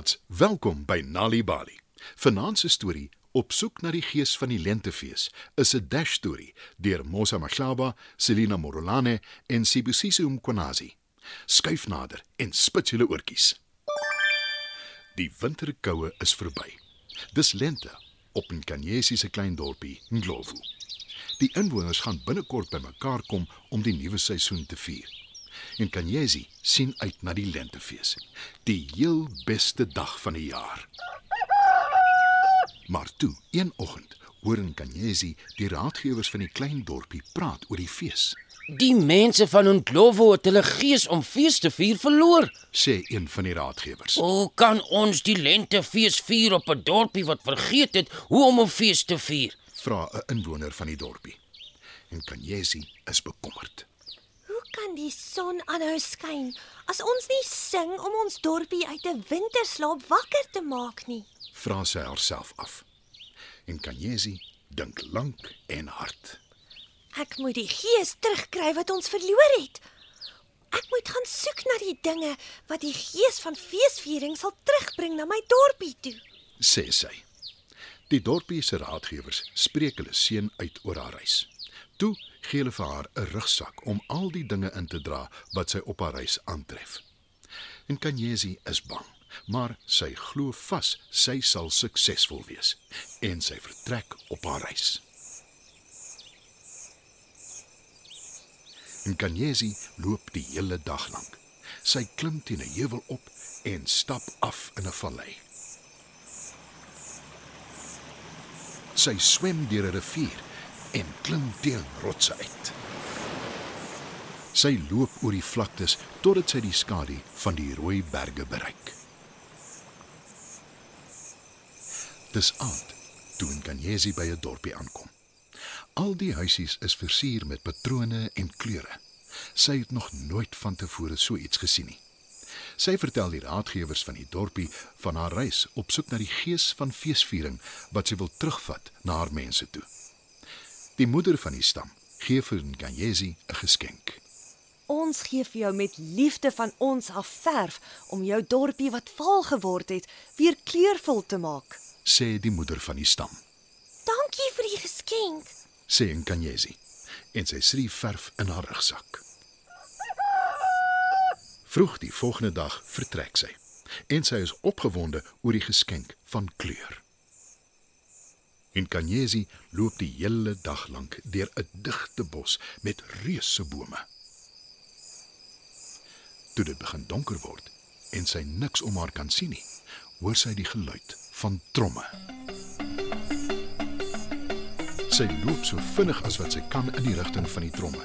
Maats, welkom by Nali Bali. Vanaand se storie Op soek na die gees van die lentefees is 'n dash storie deur Mosa Mahlaba, Selina Morolane en Sibusiso Mkhonazi. Skuif nader en spit julle oortjies. Die winterkoue is verby. Dis lente op Nkanyesi se klein dorpie, Ndlovu. Die inwoners gaan binnekort bymekaar kom om die nuwe seisoen te vier. En Kanyesi sien uit na die lentefees, die heel beste dag van die jaar. Maar toe, een oggend, hoor Nkanyesi die raadgewers van die klein dorpie praat oor die fees. Die mense van Ontlowo het hulle gees om fees te vier verloor. Sê een van die raadgewers. Hoe kan ons die lentefees vier op 'n dorpie wat vergeet het hoe om 'n fees te vier? Vra 'n inwoner van die dorpie. En Kanyesi is bekommerd. Kan die son aanhou skyn as ons nie sing om ons dorpie uit 'n winterslaap wakker te maak nie? Vra sy haarself af. En Kanyesi dink lank en hard. Ek moet die gees terugkry wat ons verloor het. Ek moet gaan soek na die dinge wat die gees van feesviering sal terugbring na my dorpie toe. sê sy. Die dorpie se raadgewers spreek hulle seun uit oor haar reis. Toe gee hulle vir haar 'n rugsak om al die dinge in te dra wat sy op haar reis aantref. En Kanyesi is bang, maar sy glo vas sy sal suksesvol wees en sy vertrek op haar reis. En Kanyesi loop die hele dag lank. Sy klim teen 'n heuwel op en stap af in 'n vallei. Sy swem deur 'n rivier en klim teen rotse uit. Sy loop oor die vlaktes totdat sy die skadu van die rooi berge bereik. Dis aand toe Nkanyesi by 'n dorpie aankom. Al die huisies is versier met patrone en kleure. Sy het nog nooit van tevore so iets gesien nie. Sy vertel die raadgewers van die dorpie van haar reis op soek na die gees van feesviering wat sy wil terugvat na haar mense toe. Die moeder van die stam gee vir Nkanyesi 'n geskenk. Ons gee vir jou met liefde van ons af verf om jou dorpie wat vaal geword het, weer kleurvol te maak. sê die moeder van die stam, Dankie vir die geskenk. sê Nkanyesi en sy srie verf in haar rugsak. Vroeg die volgende dag vertrek sy en sy is opgewonde oor die geskenk van kleur. Nkanyesi loop die hele dag lank deur 'n digte bos met reuse bome. Toe dit begin donker word en sy niks om haar kan sien nie, hoor sy die geluid van tromme. Sy loop so vinnig as wat sy kan in die rigting van die tromme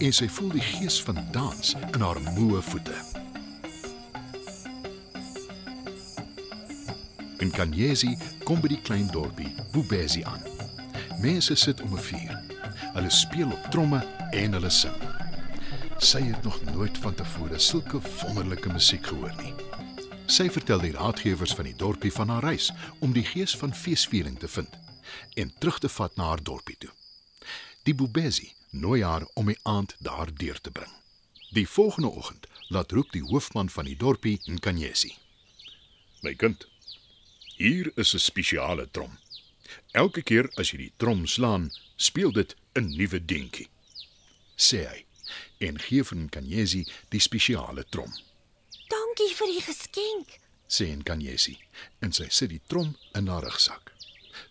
en sy voel die gees van dans in haar moe voete. En Kanyesi kom by die klein dorpie Bubezi aan. Mense sit om 'n vuur. Hulle speel op tromme en hulle sing. Sy het nog nooit van tevore sulke wonderlike musiek gehoor nie. Sy vertel die raadgewers van die dorpie van haar reis om die gees van feesviering te vind en terug te vat na haar dorpie toe. Die Bubezi nooi haar om die aand daar deur te bring. Die volgende oggend laat roep die hoofman van die dorpie in Kanyesi. My kind, hier is 'n spesiale trom. Elke keer as jy die trom slaan, speel dit 'n nuwe dingetjie. sê hy en gee vir Kanyesi die spesiale trom. Dankie vir die geskenk. sê Nkanyesi en sy sit die trom in haar rugsak.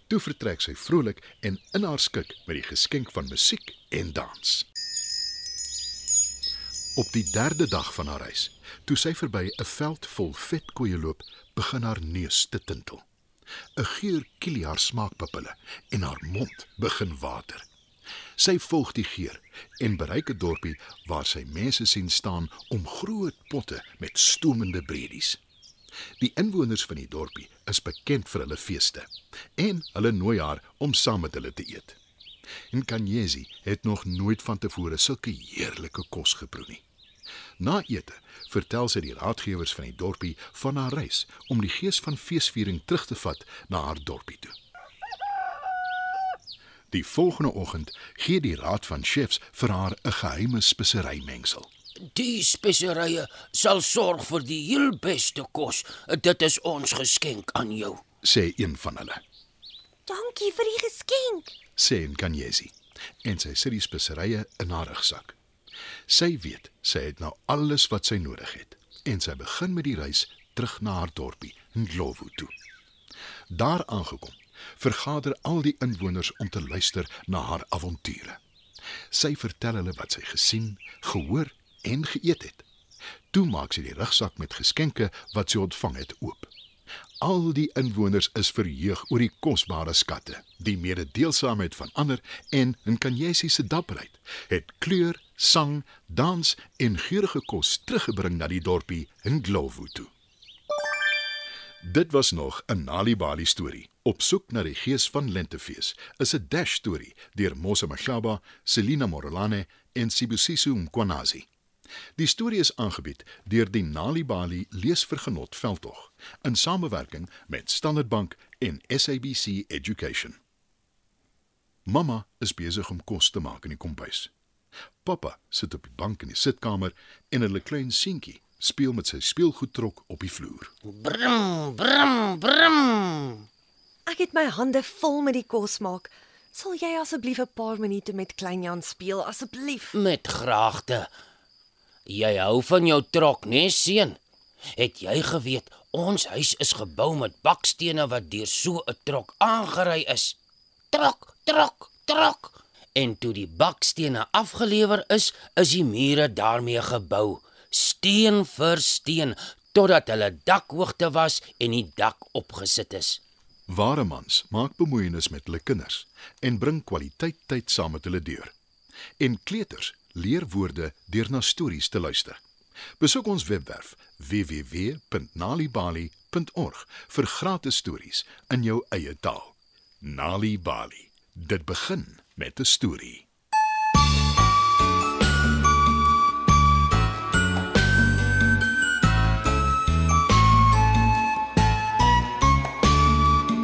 Toe vertrek sy vrolik en in haar skik met die geskenk van musiek en dans. Op die derde dag van haar reis, toe sy verby 'n veld vol vetkoeie loop, begin haar neus te tintel. 'n Geur kiel haar smaakpapille en haar mond begin water. Sy volg die geur en bereik 'n dorpie waar sy mense sien staan om groot potte met stoomende bredies. Die inwoners van die dorpie is bekend vir hulle feeste en hulle nooi haar om saam met hulle te eet. En Kanyesi het nog nooit van tevore sulke heerlike kos geproe nie. Na ete vertel sy die raadgewers van die dorpie van haar reis om die gees van feesviering terug te vat na haar dorpie toe. Die volgende oggend gee die raad van chefs vir haar 'n geheime speserymengsel. Die speserye sal sorg vir die heel beste kos. Dit is ons geskenk aan jou. sê een van hulle. Dankie vir die geskenk. sê Nkanyesi en sy sit die speserye in haar rugsak. Sy weet sy het nou alles wat sy nodig het en sy begin met die reis terug na haar dorpie, Ndlovu toe. Daar aangekom, vergader al die inwoners om te luister na haar avonture. Sy vertel hulle wat sy gesien, gehoor en geëet het. Toe maak sy die rugsak met geskenke wat sy ontvang het oop. Al die inwoners is verheug oor die kosbare skatte, die mededeelsaamheid van ander en Nkanyesi se dapperheid het kleur, sang, dans en geurende kos teruggebring na die dorpie Ndlovu toe. Dit was nog 'n Nalibali storie. Op soek na die gees van Lentefees is 'n dash storie deur Mosa Mashaba, Selina Morolane en Sibusiso Mkwanazi. Die storie is aangebied deur die Nalibali Leesvergenot Veldtog in samewerking met Standard Bank en SABC Education. Mamma is besig om kos te maak in die kombuis. Pappa sit op die bank in die sitkamer en hulle klein seentjie speel met sy speelgoedtrok op die vloer. Brum, brum, brum. Ek het my hande vol met die kos maak. Sal jy asseblief 'n paar minute met klein Jan speel asseblief? Met graagte. Jy hou van jou trok, né, nee, seun? Het jy geweet ons huis is gebou met bakstene wat deur so 'n trok aangery is? Trok, trok, trok. En toe die bakstene afgelewer is, is die mure daarmee gebou, steen vir steen, totdat hulle dakhoogte was en die dak opgesit is. Ware mans maak bemoeienis met hulle kinders en bring kwaliteit tyd saam met hulle deur. En kleuters leer woorde deur na stories te luister. Besoek ons webwerf www.nalibali.org vir gratis stories in jou eie taal. Nali Bali. Dit begin met 'n storie.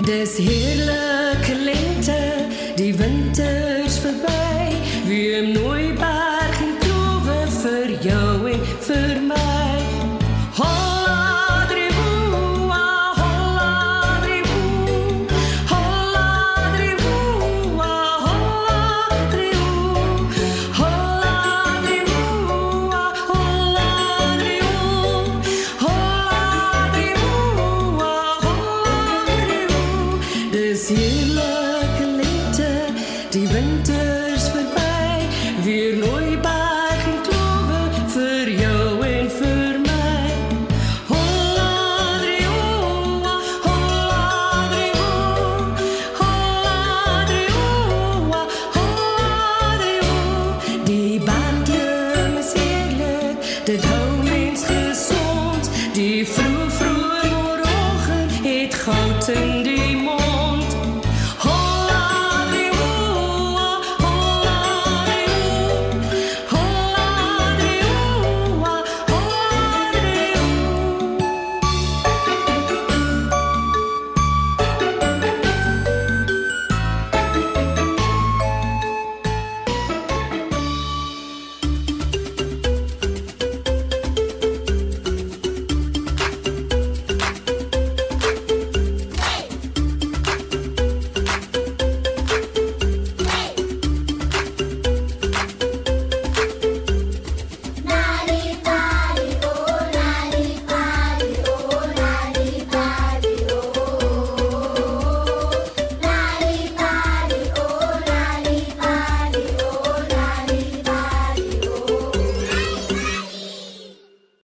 Dis heerlike lente, die winter is verby. Wie mooi